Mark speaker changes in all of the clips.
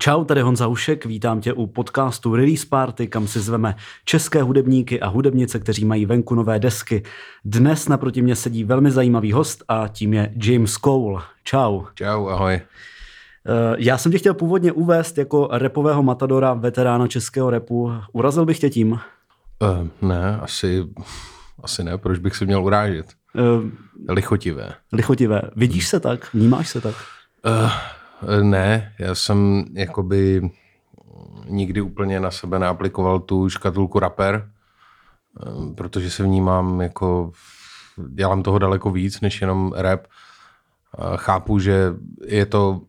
Speaker 1: Čau, tady Honza Ušek, vítám tě u podcastu Release Party, kam si zveme české hudebníky a hudebnice, kteří mají venku nové desky. Dnes naproti mě sedí velmi zajímavý host a tím je James Cole. Čau.
Speaker 2: Čau, ahoj. Eh,
Speaker 1: já jsem tě chtěl původně uvést jako repového matadora, veterána českého repu. Urazil bych tě tím?
Speaker 2: Uh, ne, asi, asi ne. Proč bych se měl urážet? Uh, lichotivé.
Speaker 1: Lichotivé. Vidíš se tak? Vnímáš se tak? Uh,
Speaker 2: ne, já jsem jakoby nikdy úplně na sebe neaplikoval tu škatulku rapper, eh, protože se vnímám jako, dělám toho daleko víc než jenom rap. Chápu, že je to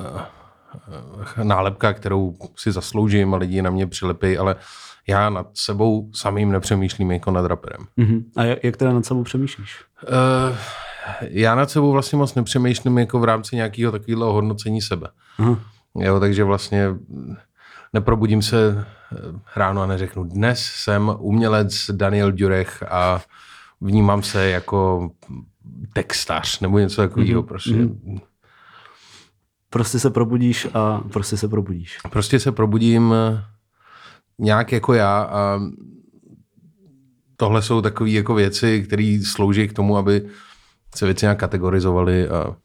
Speaker 2: eh, nálepka, kterou si zasloužím a lidi na mě přilepí, ale já nad sebou samým nepřemýšlím jako nad raperem.
Speaker 1: Uh-huh. A jak teda nad sebou přemýšlíš? Uh,
Speaker 2: já nad sebou vlastně moc nepřemýšlím jako v rámci nějakého takového hodnocení sebe. Uh-huh. Jo, takže vlastně neprobudím se eh, ráno a neřeknu, dnes jsem umělec Daniel Durech a vnímám se jako textař nebo něco takového. Mm-hmm. Prostě. Mm-hmm.
Speaker 1: prostě se probudíš a prostě se probudíš.
Speaker 2: Prostě se probudím eh, nějak jako já a tohle jsou takové jako věci, které slouží k tomu, aby se věci nějak kategorizovaly a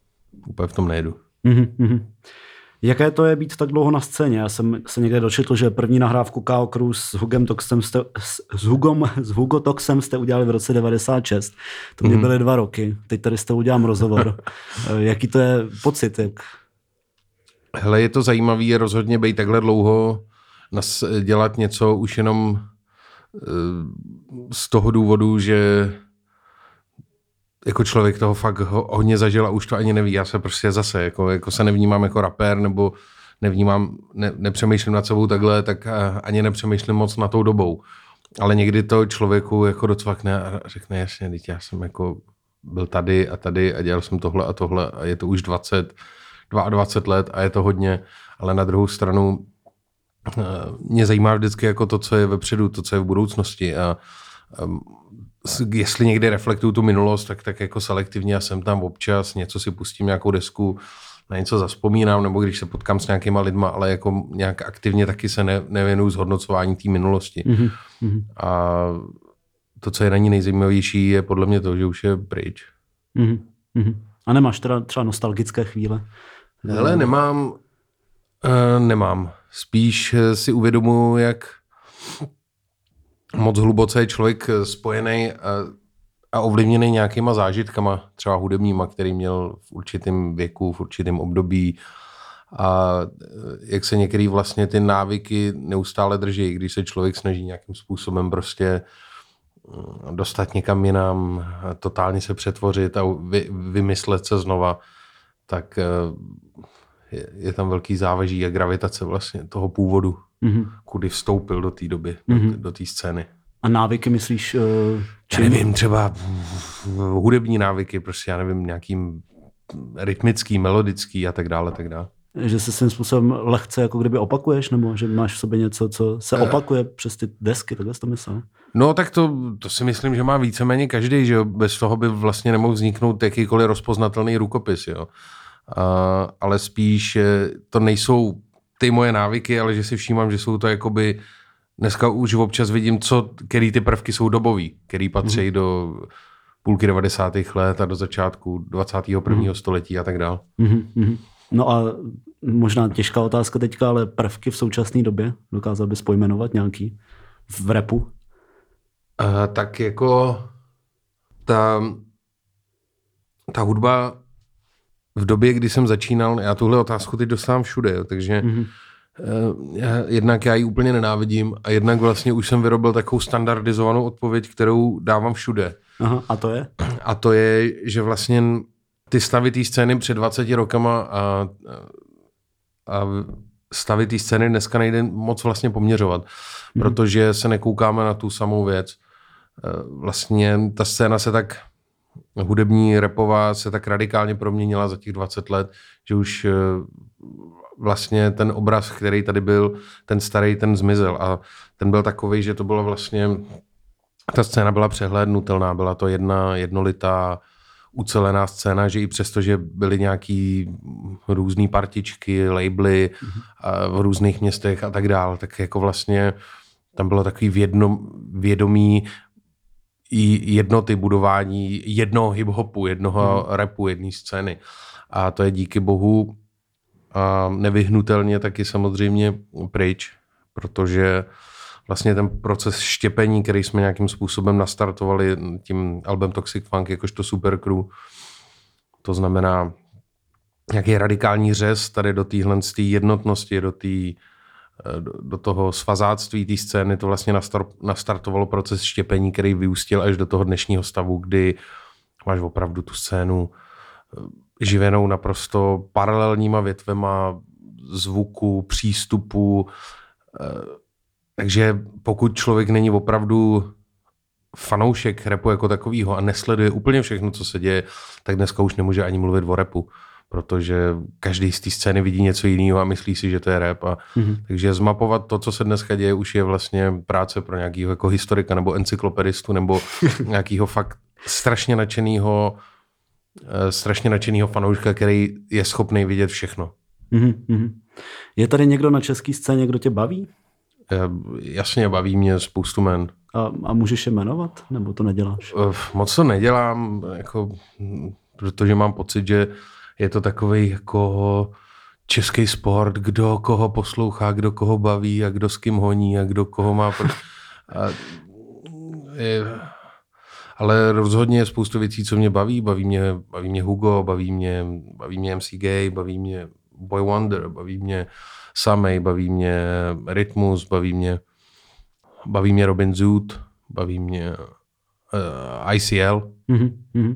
Speaker 2: úplně v tom nejedu. Mm-hmm.
Speaker 1: Jaké to je být tak dlouho na scéně? Já jsem se někde dočetl, že první nahrávku K.O. Cruz s Hugem Toxem jste, s, Hugom, s Hugo Toxem jste udělali v roce 96. To mě mm-hmm. byly dva roky. Teď tady s tou udělám rozhovor. Jaký to je pocit? Jak...
Speaker 2: Hele, je to zajímavé rozhodně být takhle dlouho nas, dělat něco už jenom eh, z toho důvodu, že jako člověk toho fakt hodně zažil a už to ani neví. Já se prostě zase, jako, jako se nevnímám jako rapper, nebo nevnímám, ne, nepřemýšlím nad sebou takhle, tak ani nepřemýšlím moc na tou dobou. Ale někdy to člověku jako docvakne a řekne, jasně, teď já jsem jako byl tady a tady a dělal jsem tohle a tohle a je to už 20, 22 let a je to hodně, ale na druhou stranu eh, mě zajímá vždycky jako to, co je vepředu, to, co je v budoucnosti a jestli někdy reflektuju tu minulost, tak, tak jako selektivně a jsem tam občas, něco si pustím, nějakou desku, na něco zaspomínám, nebo když se potkám s nějakýma lidma, ale jako nějak aktivně taky se ne, nevěnuju zhodnocování té minulosti. Mm-hmm. A to, co je na ní nejzajímavější, je podle mě to, že už je pryč.
Speaker 1: Mm-hmm. A nemáš teda třeba nostalgické chvíle?
Speaker 2: Hele, nemám, uh, nemám. Spíš si uvědomuji, jak moc hluboce je člověk eh, spojený a, a ovlivněný nějakýma zážitkama, třeba hudebníma, který měl v určitém věku, v určitém období. A eh, jak se některé vlastně ty návyky neustále drží, když se člověk snaží nějakým způsobem prostě mm, dostat někam jinam, totálně se přetvořit a vy, vymyslet se znova, tak eh, je, je tam velký závaží a gravitace vlastně toho původu mm-hmm. kudy vstoupil do té doby, mm-hmm. do té scény.
Speaker 1: A návyky myslíš? Uh,
Speaker 2: čím? Já nevím, třeba hudební návyky, prostě já nevím, nějakým rytmický, melodický a tak dále, tak dále.
Speaker 1: Že se svým způsobem lehce jako kdyby opakuješ, nebo že máš v sobě něco, co se eh. opakuje uh, přes ty desky, takhle jsi to myslel?
Speaker 2: No tak to, to si myslím, že má víceméně každý, že bez toho by vlastně nemohl vzniknout jakýkoliv rozpoznatelný rukopis, jo. Uh, ale spíš to nejsou ty moje návyky, ale že si všímám, že jsou to jakoby, dneska už občas vidím, co, který ty prvky jsou dobový, který patří mm. do půlky 90. let a do začátku 21. Mm. století a tak dále. Mm-hmm.
Speaker 1: No a možná těžká otázka teďka, ale prvky v současné době dokázal bys pojmenovat nějaký v repu? Uh,
Speaker 2: tak jako ta, ta hudba v době, kdy jsem začínal, já tuhle otázku teď dostávám všude, jo, takže mm-hmm. já, jednak já ji úplně nenávidím a jednak vlastně už jsem vyrobil takovou standardizovanou odpověď, kterou dávám všude.
Speaker 1: Aha, a to je?
Speaker 2: A to je, že vlastně ty stavitý scény před 20 rokama a, a stavitý scény dneska nejde moc vlastně poměřovat, mm-hmm. protože se nekoukáme na tu samou věc. Eh, vlastně ta scéna se tak hudební repová se tak radikálně proměnila za těch 20 let, že už eh, vlastně ten obraz, který tady byl, ten starý, ten zmizel. A ten byl takový, že to bylo vlastně, ta scéna byla přehlédnutelná, byla to jedna jednolitá ucelená scéna, že i přesto, že byly nějaký různé partičky, labely v různých městech a tak dál, tak jako vlastně tam bylo takový vědno, vědomí jednoty budování jednoho hip-hopu, jednoho hmm. rapu, jedné scény. A to je díky bohu a nevyhnutelně taky samozřejmě pryč, protože vlastně ten proces štěpení, který jsme nějakým způsobem nastartovali tím albem Toxic Funk jakožto supercrew, to znamená nějaký radikální řez tady do téhle jednotnosti, do, tý, do, do toho svazáctví té scény, to vlastně nastartovalo proces štěpení, který vyústil až do toho dnešního stavu, kdy máš opravdu tu scénu eh, živenou naprosto paralelníma větvema zvuku, přístupu, eh, takže pokud člověk není opravdu fanoušek repu jako takového a nesleduje úplně všechno, co se děje, tak dneska už nemůže ani mluvit o repu, protože každý z té scény vidí něco jiného a myslí si, že to je rap. A, mm-hmm. Takže zmapovat to, co se dneska děje, už je vlastně práce pro nějakého jako historika nebo encyklopedistu nebo nějakého fakt strašně nadšeného eh, strašně nadšeného fanouška, který je schopný vidět všechno. Mm-hmm.
Speaker 1: Je tady někdo na české scéně, kdo tě baví?
Speaker 2: Jasně, baví mě spoustu men.
Speaker 1: A, a můžeš je jmenovat, nebo to neděláš?
Speaker 2: Eh, moc to nedělám, jako, protože mám pocit, že je to takový jako český sport, kdo koho poslouchá, kdo koho baví a kdo s kým honí a kdo koho má... Pro... A je... Ale rozhodně je spoustu věcí, co mě baví. Baví mě, baví mě Hugo, baví mě, baví mě MC Gay, baví mě Boy Wonder, baví mě Samej, baví mě Rytmus, baví mě, baví mě Robin Zoot, baví mě uh, eh, ICL. Mm-hmm.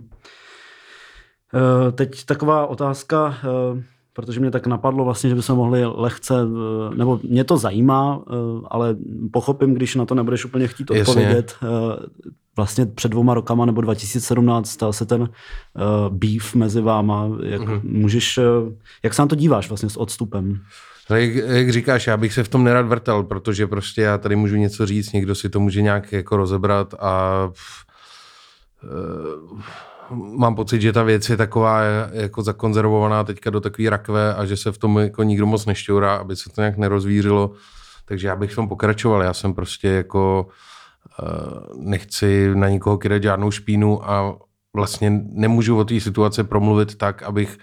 Speaker 2: Uh,
Speaker 1: teď taková otázka, uh, protože mě tak napadlo vlastně, že bychom mohli lehce, uh, nebo mě to zajímá, ale pochopím, když na to nebudeš úplně chtít odpovědět. Uh, vlastně před dvouma rokama nebo 2017 stal se ten beef mezi váma. Jak, mm-hmm. můžeš, jak se na to díváš vlastně s odstupem?
Speaker 2: jak, jak říkáš, já bych se v tom nerad vrtal, protože prostě já tady můžu něco říct, někdo si to může nějak jako rozebrat a uh, mám pocit, že ta věc je taková jako zakonzervovaná teďka do takové rakve a že se v tom jako nikdo moc nešťourá, aby se to nějak nerozvířilo. Takže já bych v tom pokračoval. Já jsem prostě jako uh, nechci na nikoho kydat žádnou špínu a vlastně nemůžu o té situace promluvit tak, abych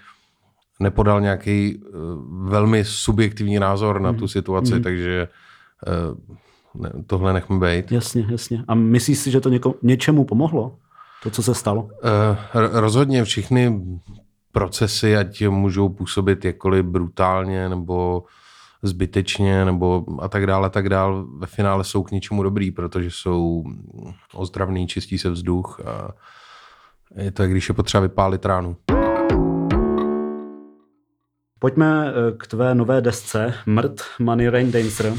Speaker 2: nepodal nějaký uh, velmi subjektivní názor na tu hmm. situaci, mm. takže ne, tohle nechme být.
Speaker 1: Jasně, jasně. A myslíš si, že to něko, něčemu pomohlo? To, co se stalo? Uh,
Speaker 2: rozhodně všechny procesy, ať můžou působit jakkoliv brutálně nebo zbytečně nebo a tak dále, a tak dále, ve finále jsou k něčemu dobrý, protože jsou ozdravný, čistí se vzduch a je to, když je potřeba vypálit ránu.
Speaker 1: Pojďme eh, k tvé nové desce Mrt Money Rain Dancer.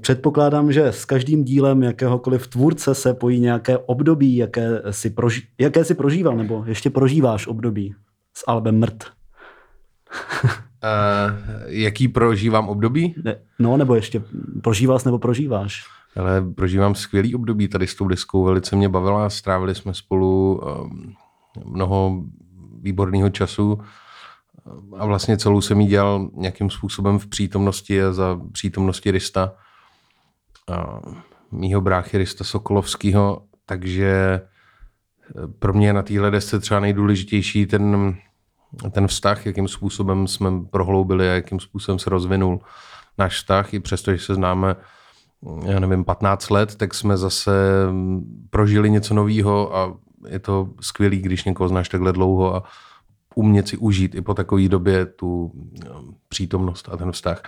Speaker 1: Předpokládám, že s každým dílem jakéhokoliv tvůrce se pojí nějaké období, jaké si, proži- jaké si prožíval, nebo ještě prožíváš období s albem Mrt.
Speaker 2: uh, jaký prožívám období?
Speaker 1: Ne, no, nebo ještě prožíváš nebo prožíváš?
Speaker 2: Ale prožívám skvělý období tady s tou deskou, velice mě bavila, strávili jsme spolu um, mnoho výborného času a vlastně celou jsem ji dělal nějakým způsobem v přítomnosti a za přítomnosti Rista, mýho bráchy Rista Sokolovského, takže eh, pro mě na téhle desce třeba nejdůležitější ten, ten vztah, jakým způsobem jsme prohloubili a jakým způsobem se rozvinul náš vztah, i přesto, že se známe já nevím, 15 let, tak jsme zase mm, prožili něco nového a je to skvělý, když někoho znáš takhle dlouho a umět si užít i po takové době tu no, přítomnost a ten vztah.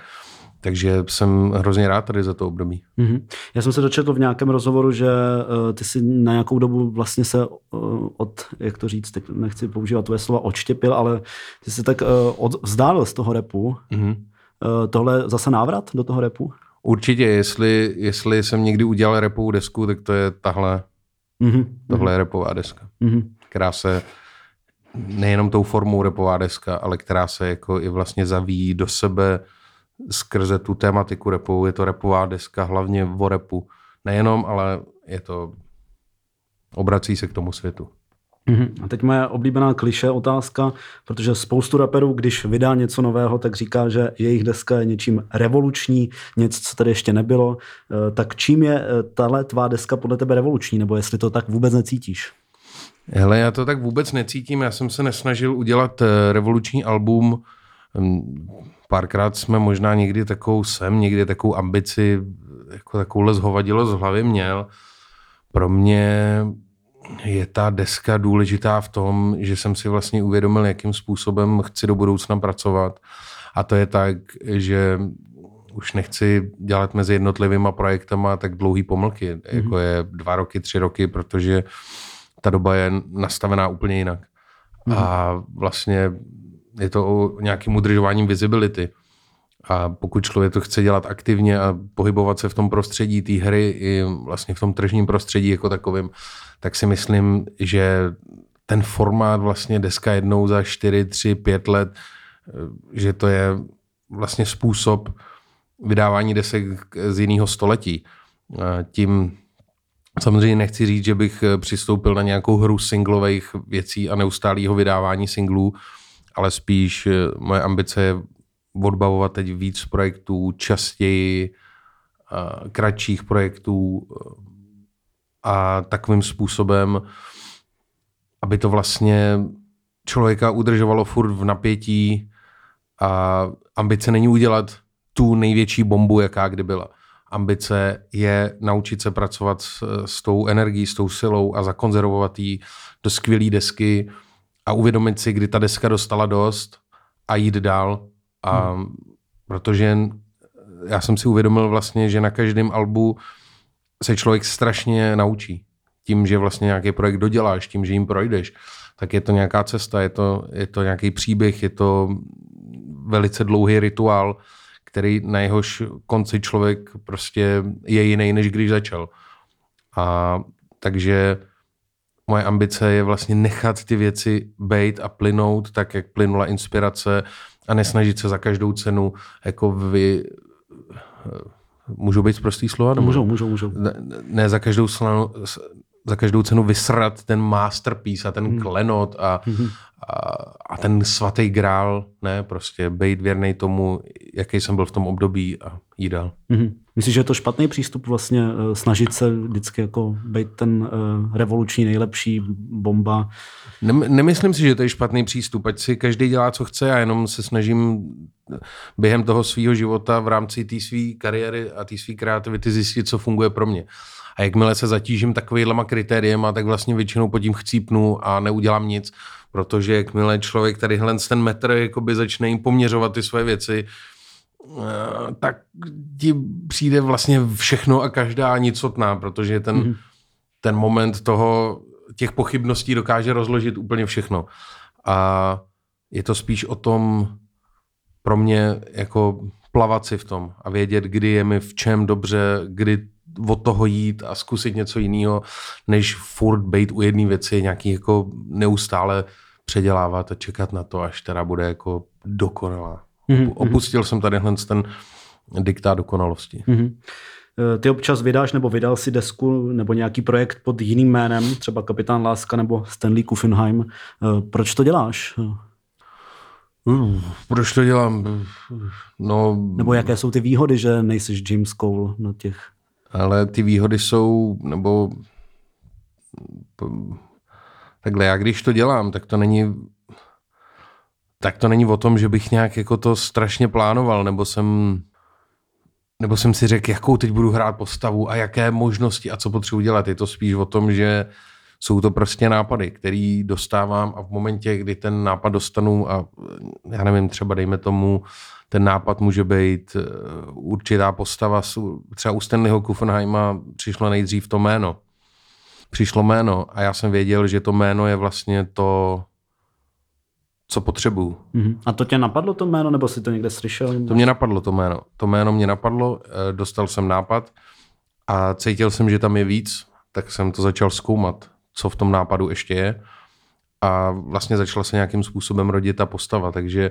Speaker 2: Takže jsem hrozně rád tady za to období.
Speaker 1: Mm-hmm. Já jsem se dočetl v nějakém rozhovoru, že uh, ty si na nějakou dobu vlastně se uh, od, jak to říct, teď nechci používat tvoje slova, odštěpil, ale ty se tak uh, od, vzdálil z toho repu. Mm-hmm. Uh, tohle zase návrat do toho repu?
Speaker 2: Určitě, jestli, jestli jsem někdy udělal repovou desku, tak to je tahle. Mm-hmm. Tohle je repová deska, mm-hmm. která se nejenom tou formou repová deska, ale která se jako i vlastně zavíjí do sebe skrze tu tématiku repovou. Je to repová deska hlavně o repu. Nejenom, ale je to obrací se k tomu světu.
Speaker 1: Mm-hmm. A teď moje oblíbená kliše otázka, protože spoustu raperů, když vydá něco nového, tak říká, že jejich deska je něčím revoluční, něco, co tady ještě nebylo. Eh, tak čím je eh, tahle tvá deska podle tebe revoluční, nebo jestli to tak vůbec necítíš?
Speaker 2: Hele, já to tak vůbec necítím. Já jsem se nesnažil udělat eh, revoluční album. Párkrát jsme možná někdy takovou sem, někdy takovou ambici, jako takovouhle zhovadilost v hlavě měl. Pro mě je ta deska důležitá v tom, že jsem si vlastně uvědomil, jakým způsobem chci do budoucna pracovat. A to je tak, že už nechci dělat mezi jednotlivými projektama tak dlouhý pomlky, mm-hmm. jako je dva roky, tři roky, protože ta doba je nastavená úplně jinak. Mm-hmm. A vlastně je to o nějakým udržováním visibility. A pokud člověk to chce dělat aktivně a pohybovat se v tom prostředí té hry i vlastně v tom tržním prostředí jako takovým, tak si myslím, že ten formát vlastně deska jednou za 4, 3, 5 let, že to je vlastně způsob vydávání desek z jiného století. Tím samozřejmě nechci říct, že bych přistoupil na nějakou hru singlových věcí a neustálého vydávání singlů, ale spíš moje ambice je odbavovat teď víc projektů, častěji, kratších projektů a takovým způsobem, aby to vlastně člověka udržovalo furt v napětí a ambice není udělat tu největší bombu, jaká kdy byla. Ambice je naučit se pracovat s, s tou energií, s tou silou a zakonzervovat ji do skvělé desky a uvědomit si, kdy ta deska dostala dost a jít dál a hmm. protože já jsem si uvědomil vlastně, že na každém albu se člověk strašně naučí. Tím, že vlastně nějaký projekt doděláš, tím, že jim projdeš, tak je to nějaká cesta, je to, je to nějaký příběh, je to velice dlouhý rituál, který na jehož konci člověk prostě je jiný, než když začal. A takže moje ambice je vlastně nechat ty věci bejt a plynout tak, jak plynula inspirace a nesnažit se za každou cenu jako vy... Můžou být prostý slova?
Speaker 1: Nebo? Můžou, můžou, můžou.
Speaker 2: Ne, ne za každou slanu, za každou cenu vysrat ten masterpiece a ten hmm. klenot a, hmm. a, a ten svatý grál, ne, prostě být věrný tomu, jaký jsem byl v tom období a jít dál.
Speaker 1: Hmm. Myslíš, že je to špatný přístup vlastně uh, snažit se vždycky jako být ten uh, revoluční nejlepší bomba?
Speaker 2: Nemyslím si, že to je špatný přístup, ať si každý dělá, co chce a jenom se snažím během toho svého života v rámci té své kariéry a té své kreativity zjistit, co funguje pro mě. A jakmile se zatížím takovýhlema kritériema, tak vlastně většinou pod tím chcípnu a neudělám nic, protože jakmile člověk tadyhle ten metr jakoby začne jim poměřovat ty své věci, eh, tak ti přijde vlastně všechno a každá nicotná, protože ten, mm-hmm. ten moment toho, těch pochybností dokáže rozložit úplně všechno. A je to spíš o tom pro mě jako plavat si v tom a vědět, kdy je mi v čem dobře, kdy od toho jít a zkusit něco jiného, než furt být u jedné věci, nějaký jako neustále předělávat a čekat na to, až teda bude jako dokonalá. Mm-hmm. Opustil jsem tady ten diktát dokonalosti. Mm-hmm.
Speaker 1: Ty občas vydáš nebo vydal si desku nebo nějaký projekt pod jiným jménem, třeba Kapitán Láska nebo Stanley Kuffenheim. Eh, proč to děláš?
Speaker 2: Uh, proč to dělám? No,
Speaker 1: nebo jaké jsou ty výhody, že nejsiš James Cole na těch
Speaker 2: ale ty výhody jsou, nebo takhle, já když to dělám, tak to není tak to není o tom, že bych nějak jako to strašně plánoval, nebo jsem nebo jsem si řekl, jakou teď budu hrát postavu a jaké možnosti a co potřebuji dělat. Je to spíš o tom, že jsou to prostě nápady, který dostávám a v momentě, kdy ten nápad dostanu a já nevím, třeba dejme tomu ten nápad může být eh, určitá postava, třeba u Stanleyho Kuffenheima přišlo nejdřív to jméno. Přišlo jméno a já jsem věděl, že to jméno je vlastně to, co potřebuju.
Speaker 1: Mm-hmm. A to tě napadlo to jméno, nebo si to někde slyšel?
Speaker 2: To mě napadlo to jméno. To jméno mě napadlo, eh, dostal jsem nápad a cítil jsem, že tam je víc, tak jsem to začal zkoumat, co v tom nápadu ještě je. A vlastně začala se nějakým způsobem rodit ta postava, takže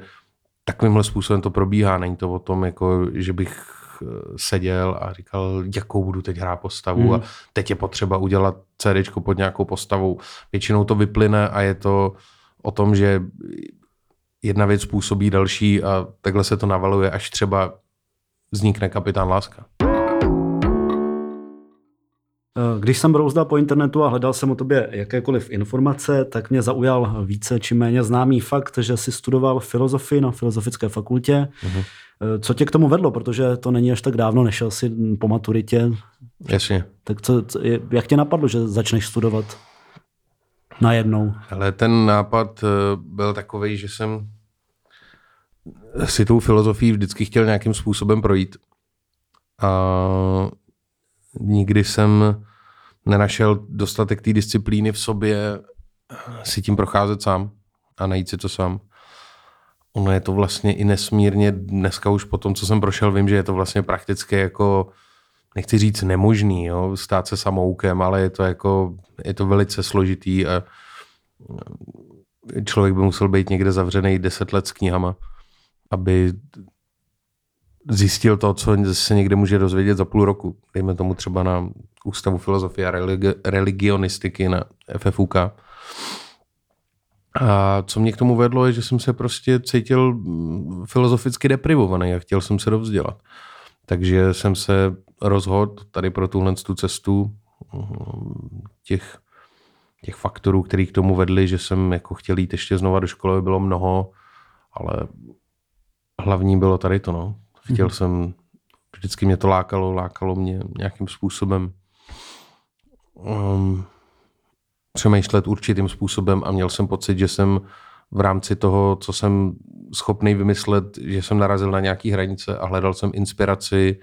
Speaker 2: takovýmhle způsobem to probíhá. Není to o tom, jako, že bych eh, seděl a říkal, jakou budu teď hrát postavu hmm. a teď je potřeba udělat CD pod nějakou postavou. Většinou to vyplyne a je to o tom, že jedna věc způsobí další a takhle se to navaluje, až třeba vznikne kapitán Láska.
Speaker 1: Když jsem brouzdal po internetu a hledal jsem o tobě jakékoliv informace, tak mě zaujal více či méně známý fakt, že jsi studoval filozofii na Filozofické fakultě. Uh-huh. Co tě k tomu vedlo? Protože to není až tak dávno, nešel si po maturitě.
Speaker 2: Jasně.
Speaker 1: Tak co, jak tě napadlo, že začneš studovat najednou?
Speaker 2: Ale ten nápad eh, byl takový, že jsem si tou filozofií vždycky chtěl nějakým způsobem projít. A nikdy jsem nenašel dostatek té disciplíny v sobě si tím procházet sám a najít si to sám. Ono je to vlastně i nesmírně, dneska už po tom, co jsem prošel, vím, že je to vlastně prakticky jako, nechci říct nemožný, jo, stát se samoukem, ale je to jako, je to velice složitý a člověk by musel být někde zavřený deset let s knihama, aby zjistil to, co se někde může dozvědět za půl roku. Dejme tomu třeba na Ústavu filozofie a religi- religionistiky na FFUK. A co mě k tomu vedlo, je, že jsem se prostě cítil mm, filozoficky deprivovaný a chtěl jsem se dovzdělat. Takže jsem se rozhodl tady pro tuhle tu cestu těch, těch faktorů, který k tomu vedli, že jsem jako chtěl jít ještě znova do školy, bylo mnoho, ale hlavní bylo tady to, no. Chtěl mm-hmm. jsem, vždycky mě to lákalo, lákalo mě nějakým způsobem um, přemýšlet určitým způsobem a měl jsem pocit, že jsem v rámci toho, co jsem schopný vymyslet, že jsem narazil na nějaké hranice a hledal jsem inspiraci,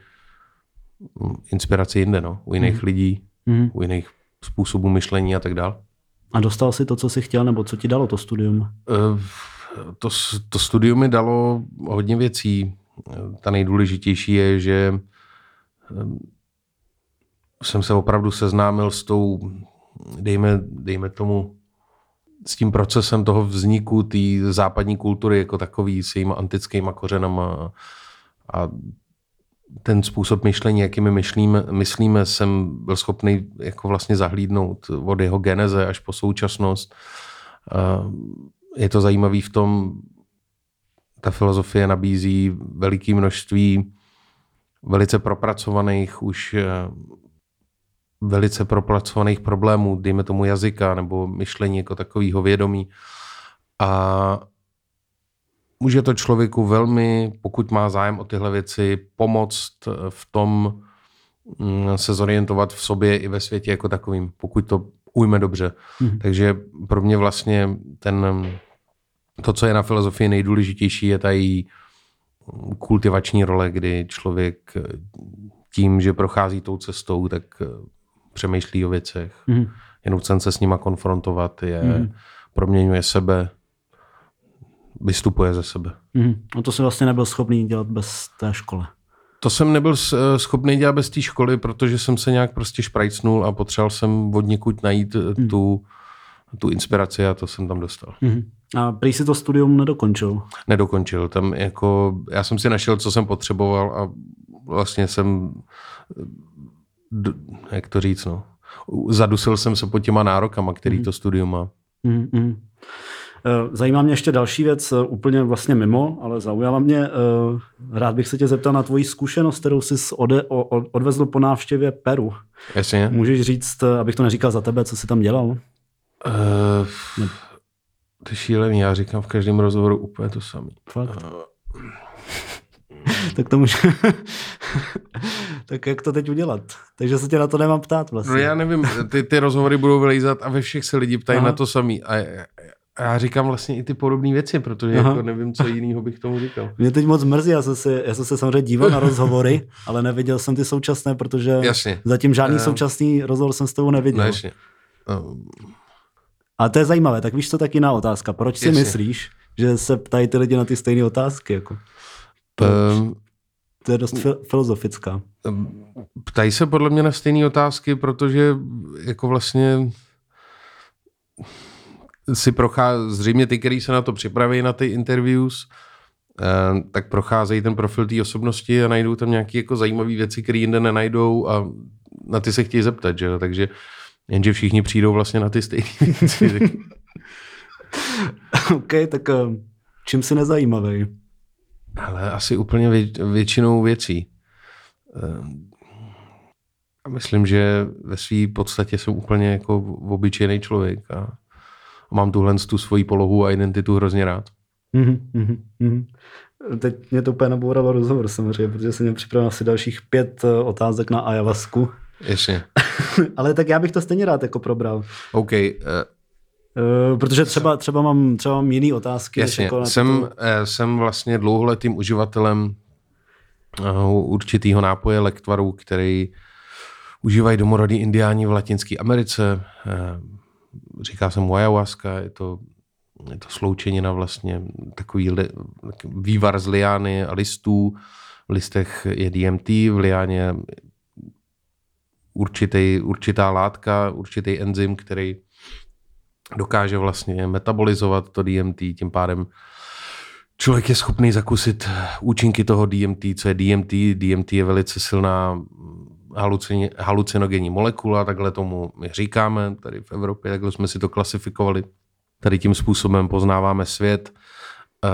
Speaker 2: inspiraci jinde, no, u jiných mm. lidí, mm. u jiných způsobů myšlení a tak dále.
Speaker 1: A dostal si to, co jsi chtěl, nebo co ti dalo to studium? Uh,
Speaker 2: to, to studium mi dalo hodně věcí. Ta nejdůležitější je, že ehm, jsem se opravdu seznámil s tou, dejme, dejme tomu, s tím procesem toho vzniku té západní kultury jako takový, s jejíma antickýma kořenama a ten způsob myšlení, jakými myšlíme, myslíme, jsem byl schopný jako vlastně zahlídnout od jeho geneze až po současnost. Je to zajímavé v tom, ta filozofie nabízí veliké množství velice propracovaných už velice propracovaných problémů, dejme tomu jazyka nebo myšlení jako takového vědomí. A může to člověku velmi, pokud má zájem o tyhle věci, pomoct v tom mm, se zorientovat v sobě i ve světě jako takovým, pokud to ujme dobře. Hmm. Takže pro mě vlastně ten, to, co je na filozofii nejdůležitější, je ta její kultivační role, kdy člověk tím, že prochází tou cestou, tak přemýšlí o věcech, mm. je nucen se s nima konfrontovat, je, mm. proměňuje sebe, vystupuje ze sebe.
Speaker 1: Mm. A to jsem vlastně nebyl schopný dělat bez té školy.
Speaker 2: To jsem nebyl schopný dělat bez té školy, protože jsem se nějak prostě šprajcnul a potřeboval jsem od někud najít mm. tu, tu inspiraci a to jsem tam dostal. Mm.
Speaker 1: A prý si to studium nedokončil?
Speaker 2: Nedokončil. Tam jako, já jsem si našel, co jsem potřeboval a vlastně jsem jak to říct, no, zadusil jsem se pod těma nárokama, který mm. to studium má. Mm-hmm.
Speaker 1: Zajímá mě ještě další věc, eh, úplně vlastně mimo, ale zaujala mě. Eh, rád bych se tě zeptal na tvoji zkušenost, kterou jsi ode, odvezl po návštěvě Peru.
Speaker 2: Jasně.
Speaker 1: Můžeš říct, abych to neříkal za tebe, co jsi tam dělal? Uh,
Speaker 2: ne. To je šílený, já říkám v každém rozhovoru úplně to samé. Fakt? Uh,
Speaker 1: tak to může... tak jak to teď udělat? Takže se tě na to nemám ptát vlastně.
Speaker 2: No já nevím, ty, ty rozhovory budou vylejzat a ve všech se lidi ptají Aha. na to samý. A, a já říkám vlastně i ty podobné věci, protože jako nevím, co jiného bych tomu říkal.
Speaker 1: Mě teď moc mrzí, já jsem, se, já jsem se samozřejmě díval na rozhovory, ale neviděl jsem ty současné, protože jasně. zatím žádný uh, současný rozhovor jsem s tebou neviděl. No, jasně. Uh, a to je zajímavé, tak víš, co tak jiná otázka. Proč si jasně. myslíš, že se ptají ty lidi na ty stejné otázky? Jako? Um, to je dost filozofická.
Speaker 2: Ptají se podle mě na stejné otázky, protože jako vlastně si prochází, zřejmě ty, který se na to připraví na ty interviews, eh, tak procházejí ten profil té osobnosti a najdou tam nějaké jako zajímavé věci, které jinde nenajdou a na ty se chtějí zeptat, že jo? takže jenže všichni přijdou vlastně na ty stejné věci.
Speaker 1: OK, tak eh, čím si nezajímavý?
Speaker 2: Ale asi úplně vě, většinou věcí. A myslím, že ve své podstatě jsem úplně jako obyčejný člověk a mám tuhle tu svoji polohu a identitu hrozně rád.
Speaker 1: Mm-hmm, mm-hmm. Teď mě to úplně nabouralo rozhovor samozřejmě, protože jsem měl připravil asi dalších pět eh, otázek na ayahuasku.
Speaker 2: Jasně.
Speaker 1: Ale tak já bych to stejně rád jako probral.
Speaker 2: OK. Uh,
Speaker 1: uh, protože třeba, třeba, mám, třeba mám jiný otázky.
Speaker 2: Jasně. Jako jsem, to... jsem vlastně dlouholetým uživatelem uh, určitého nápoje lektvaru, který užívají domorodí indiáni v Latinské Americe. Říká se mu ayahuasca, je to je to sloučenina vlastně, takový li, vývar z liány a listů. V listech je DMT, v liáně určitý, určitá látka, určitý enzym, který dokáže vlastně metabolizovat to DMT, tím pádem člověk je schopný zakusit účinky toho DMT, co je DMT. DMT je velice silná halucinogenní molekula, takhle tomu my říkáme, tady v Evropě, takhle jsme si to klasifikovali tady tím způsobem poznáváme svět. Eh,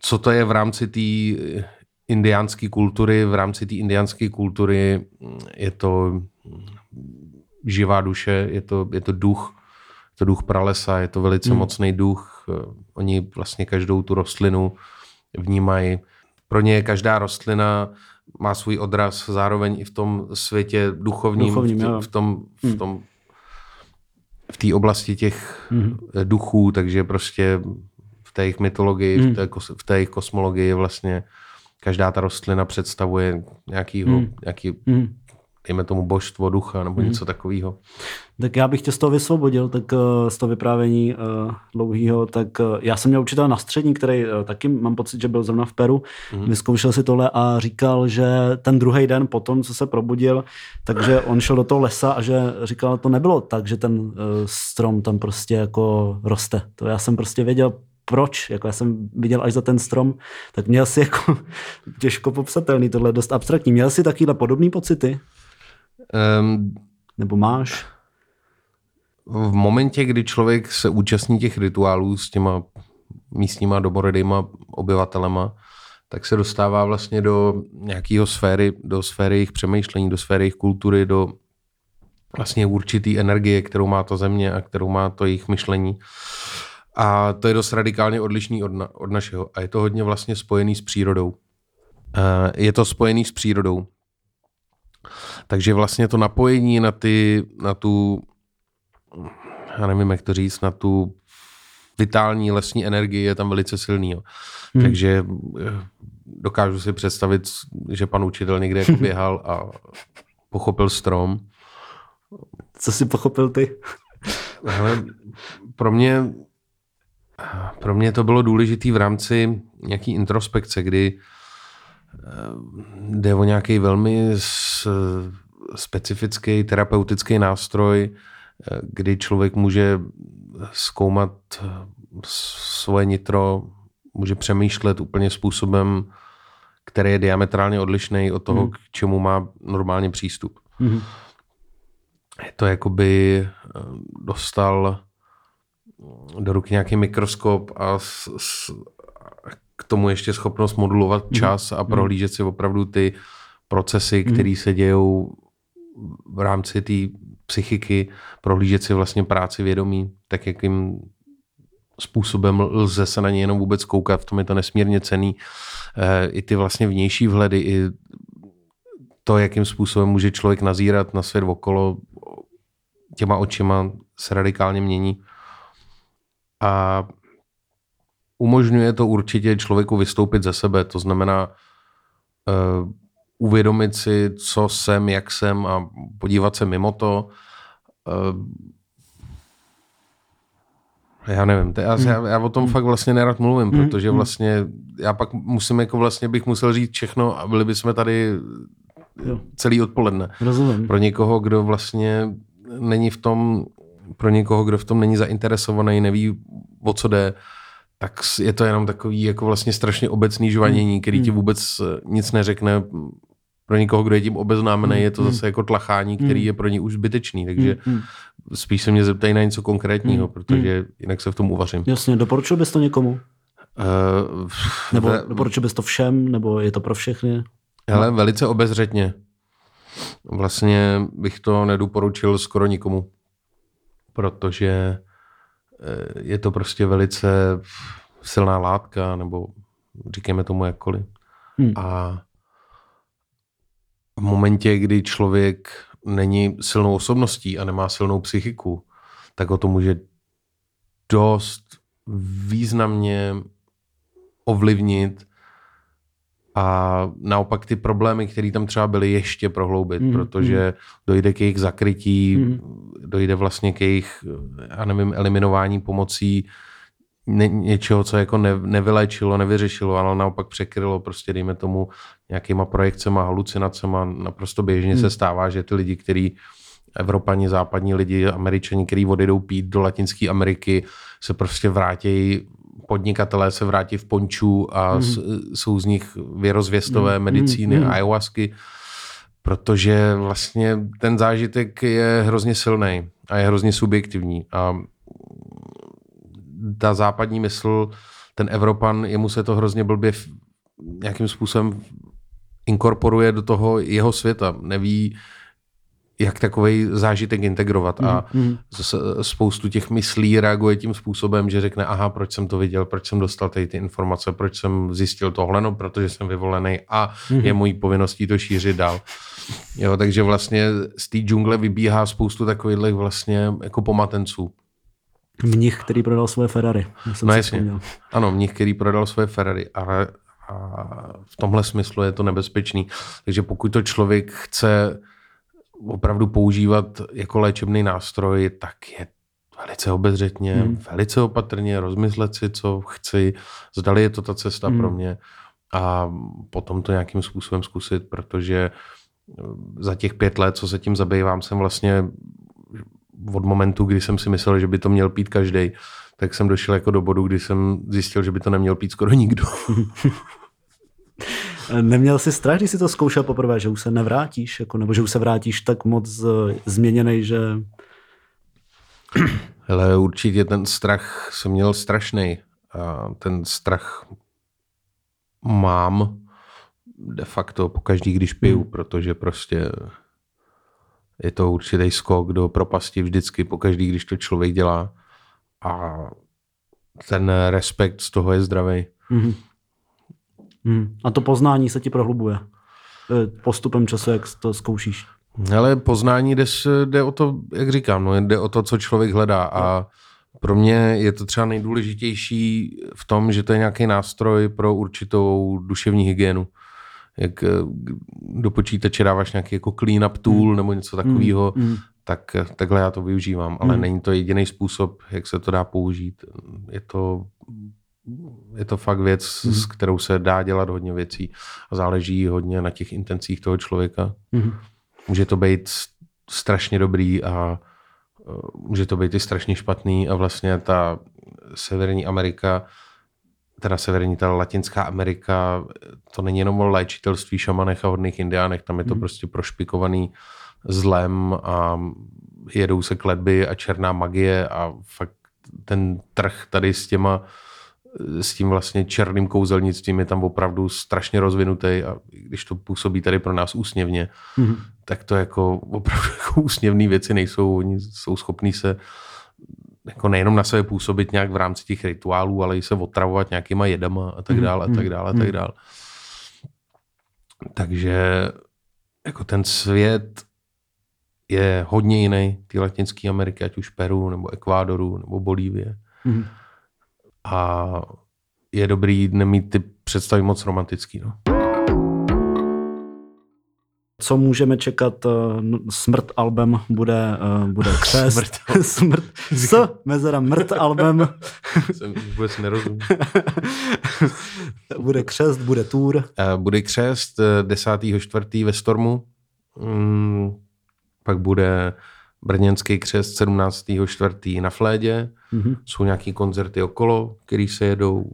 Speaker 2: co to je v rámci té indiánské kultury? V rámci té indiánské kultury je to živá duše, je to, je to duch, je to duch pralesa, je to velice hmm. mocný duch. Eh, oni vlastně každou tu rostlinu vnímají. Pro ně každá rostlina má svůj odraz zároveň i v tom světě duchovním, duchovním v, v tom, v hmm. tom v té oblasti těch mm. duchů, takže prostě v té jejich mytologii, mm. v, té, v té jejich kosmologii vlastně každá ta rostlina představuje nějakýho, mm. nějaký, mm. Dejme tomu božstvo ducha nebo mm. něco takového.
Speaker 1: Tak já bych tě z toho vysvobodil, tak eh, z toho vyprávění uh, dlouhého, tak uh, já jsem měl učitele na střední, který taky mám pocit, že byl zrovna v Peru, mm. vyzkoušel si tohle a říkal, že ten druhý den potom, co se probudil, takže on šel do toho lesa a že říkal, to nebylo tak, že ten strom tam prostě jako roste. To já jsem prostě věděl, proč, jako já jsem viděl až za ten strom, tak měl si jako těžko popsatelný, tohle dost abstraktní. Měl si takovýhle podobný pocity? Um, Nebo máš?
Speaker 2: v momentě, kdy člověk se účastní těch rituálů s těma místníma domorodýma obyvatelema, tak se dostává vlastně do nějakého sféry, do sféry jejich přemýšlení, do sféry jejich kultury, do vlastně určitý energie, kterou má ta země a kterou má to jejich myšlení. A to je dost radikálně odlišný od, na, od našeho. A je to hodně vlastně spojený s přírodou. Je to spojený s přírodou. Takže vlastně to napojení na, ty, na tu já nevím, jak to říct, na tu vitální lesní energii je tam velice silný. Jo. Hmm. Takže eh, dokážu si představit, že pan učitel někde jako běhal a pochopil strom.
Speaker 1: Co jsi pochopil ty?
Speaker 2: Hele, pro mě pro mě to bylo důležité v rámci nějaký introspekce, kdy jde o nějaký velmi specifický terapeutický nástroj, kdy člověk může zkoumat svoje nitro, může přemýšlet úplně způsobem, který je diametrálně odlišný od toho, mm. k čemu má normálně přístup. Mm. Je to jakoby eh, dostal do ruky nějaký mikroskop a s, s, k tomu ještě schopnost modulovat mm. čas a prohlížet si opravdu ty procesy, mm. které se dějou v rámci té psychiky, prohlížet si vlastně práci vědomí, tak jakým způsobem lze se na ně jenom vůbec koukat, v tom je to nesmírně cený. Eh, I ty vlastně vnější vhledy, i to, jakým způsobem může člověk nazírat na svět okolo, těma očima se radikálně mění. A umožňuje to určitě člověku vystoupit ze sebe, to znamená uh, uvědomit si, co jsem, jak jsem a podívat se mimo to. Eh, já nevím, to, já, hmm. já, já o tom hmm. fakt vlastně nerad mluvím, hmm. protože hmm. vlastně já pak musím, jako vlastně bych musel říct všechno a byli bychom tady jo. celý odpoledne.
Speaker 1: Rozumím.
Speaker 2: Pro někoho, kdo vlastně není v tom, pro někoho, kdo v tom není zainteresovaný, neví, o co jde, tak je to jenom takový jako vlastně strašně obecný žvanění, který ti vůbec eh, nic neřekne. Pro někoho, kdo je tím obeznámený, je to zase jako tlachání, který je pro ně už zbytečný, takže spíš se mě zeptají na něco konkrétního, protože jinak se v tom uvařím.
Speaker 1: Jasně, doporučil bys to někomu?
Speaker 2: Uh,
Speaker 1: Nebo doporučil bys to všem? Nebo je to pro všechny?
Speaker 2: Hele, velice obezřetně. Vlastně bych to nedoporučil skoro nikomu, protože je to prostě velice silná látka, nebo říkejme tomu jakkoliv.
Speaker 1: Hmm.
Speaker 2: A v momentě, kdy člověk není silnou osobností a nemá silnou psychiku, tak ho to může dost významně ovlivnit a naopak ty problémy, které tam třeba byly, ještě prohloubit,
Speaker 1: Mm,
Speaker 2: protože dojde k jejich zakrytí,
Speaker 1: Mm.
Speaker 2: dojde vlastně k jejich, já nevím, eliminování pomocí ně, něčeho, co jako ne, nevyléčilo, nevyřešilo, ale naopak překrylo prostě, dejme tomu, nějakýma projekcema, halucinacema. Naprosto běžně se stává, že ty lidi, kteří Evropani, západní lidi, Američani, kteří odejdou pít do Latinské Ameriky, se prostě vrátí podnikatelé se vrátí v pončů a mm. jsou z nich věrozvěstové mm. medicíny, mm. ayahuasky, protože vlastně ten zážitek je hrozně silný a je hrozně subjektivní. A ta západní mysl, ten Evropan, jemu se to hrozně blbě nějakým způsobem inkorporuje do toho jeho světa. Neví, jak takový zážitek integrovat. A z- spoustu těch myslí reaguje tím způsobem, že řekne, aha, proč jsem to viděl, proč jsem dostal tady ty informace, proč jsem zjistil tohle, no, protože jsem vyvolený a je mojí povinností to šířit dál. Jo, takže vlastně z té džungle vybíhá spoustu takových vlastně jako pomatenců.
Speaker 1: Mnich, který prodal svoje Ferrari. Jsem
Speaker 2: No jasně.
Speaker 1: vzpomněl.
Speaker 2: Ano, mnich, který prodal svoje Ferrari, ale a v tomhle smyslu je to nebezpečný. Takže pokud to člověk chce opravdu používat jako léčebný nástroj, tak je velice obezřetně, hmm. velice opatrně, rozmyslet si, co chci, zdali je to ta cesta hmm. pro mě a potom to nějakým způsobem zkusit, protože za těch pět let, co se tím zabývám, jsem vlastně od momentu, kdy jsem si myslel, že by to měl pít každý, tak jsem došel jako do bodu, kdy jsem zjistil, že by to neměl pít skoro nikdo.
Speaker 1: Neměl jsi strach, když jsi to zkoušel poprvé, že už se nevrátíš, jako, nebo že už se vrátíš tak moc eh, změněný, že...
Speaker 2: Ale určitě ten strach jsem měl strašný. A ten strach mám de facto po každý, když piju, hmm. protože prostě je to určitý skok do propasti vždycky, po každý, když to člověk dělá. A ten respekt z toho je zdravý.
Speaker 1: Mhm. Mhm. A to poznání se ti prohlubuje eh, postupem času, jak to zkoušíš.
Speaker 2: Ale poznání jde, jde o to, jak říkám, no, jde o to, co člověk hledá. A pro mě je to třeba nejdůležitější v tom, že to je nějaký nástroj pro určitou duševní hygienu. Jak eh, do počítače dáváš nějaký jako clean-up tool nebo něco takového,
Speaker 1: mm.
Speaker 2: tak eh, takhle já to využívám. Ale není to jediný způsob, jak se to dá použít. Je to, je to fakt věc, s kterou se dá dělat hodně věcí a záleží hodně na těch intencích toho člověka.
Speaker 1: Mhm.
Speaker 2: Může to být strašně dobrý a eh, může to být i strašně špatný a vlastně ta Severní Amerika, teda severní, ta Latinská Amerika, to není jenom o léčitelství, šamanech a hodných indiánech, tam je to prostě prošpikovaný zlem a jedou se kletby a černá magie a fakt ten trh tady s těma s tím vlastně černým kouzelnictvím je tam opravdu strašně rozvinutý a když to působí tady pro nás úsměvně,
Speaker 1: Mhm.
Speaker 2: tak to jako opravdu jako úsměvné věci nejsou. Oni jsou schopní se jako nejenom na sebe působit nějak v rámci těch rituálů, ale i se otravovat nějakýma jedama a tak dále, a tak dále, a tak dále. Takže jako ten svět je hodně jiný, ty Latinské Ameriky, ať už Peru, nebo Ekvádoru, nebo Bolívie.
Speaker 1: Mhm.
Speaker 2: A je dobrý nemít ty představy moc romantický. No.
Speaker 1: Co můžeme čekat? eh, Smrt album bude, eh, bude křest.
Speaker 2: Smrt.
Speaker 1: Smrt. S mezera mrt album.
Speaker 2: Jsem vůbec nerozumím.
Speaker 1: bude křest, bude tour.
Speaker 2: Eh, Bude křest eh, 10.4. ve Stormu. Mm, Pak bude Brněnský křest 17.4. na Flédě. Mm-hmm. Jsou nějaký koncerty okolo, který se jedou.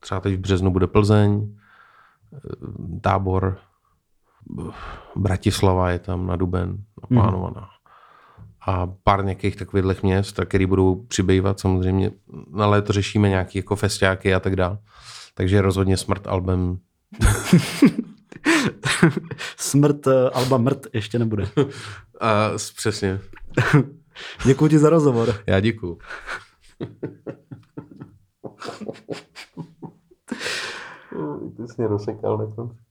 Speaker 2: Třeba teď v březnu bude Plzeň, tábor, Bratislava je tam na duben naplánovaná. Mm. A pár nějakých takových měst, který budou přibývat samozřejmě. Na léto řešíme nějaké jako festiáky a tak dále. Takže rozhodně smrt album.
Speaker 1: smrt uh, Alba Mrt ještě nebude.
Speaker 2: A, přesně.
Speaker 1: děkuji ti za rozhovor.
Speaker 2: Já děkuji. Ty jsi mě rozsekal na konci.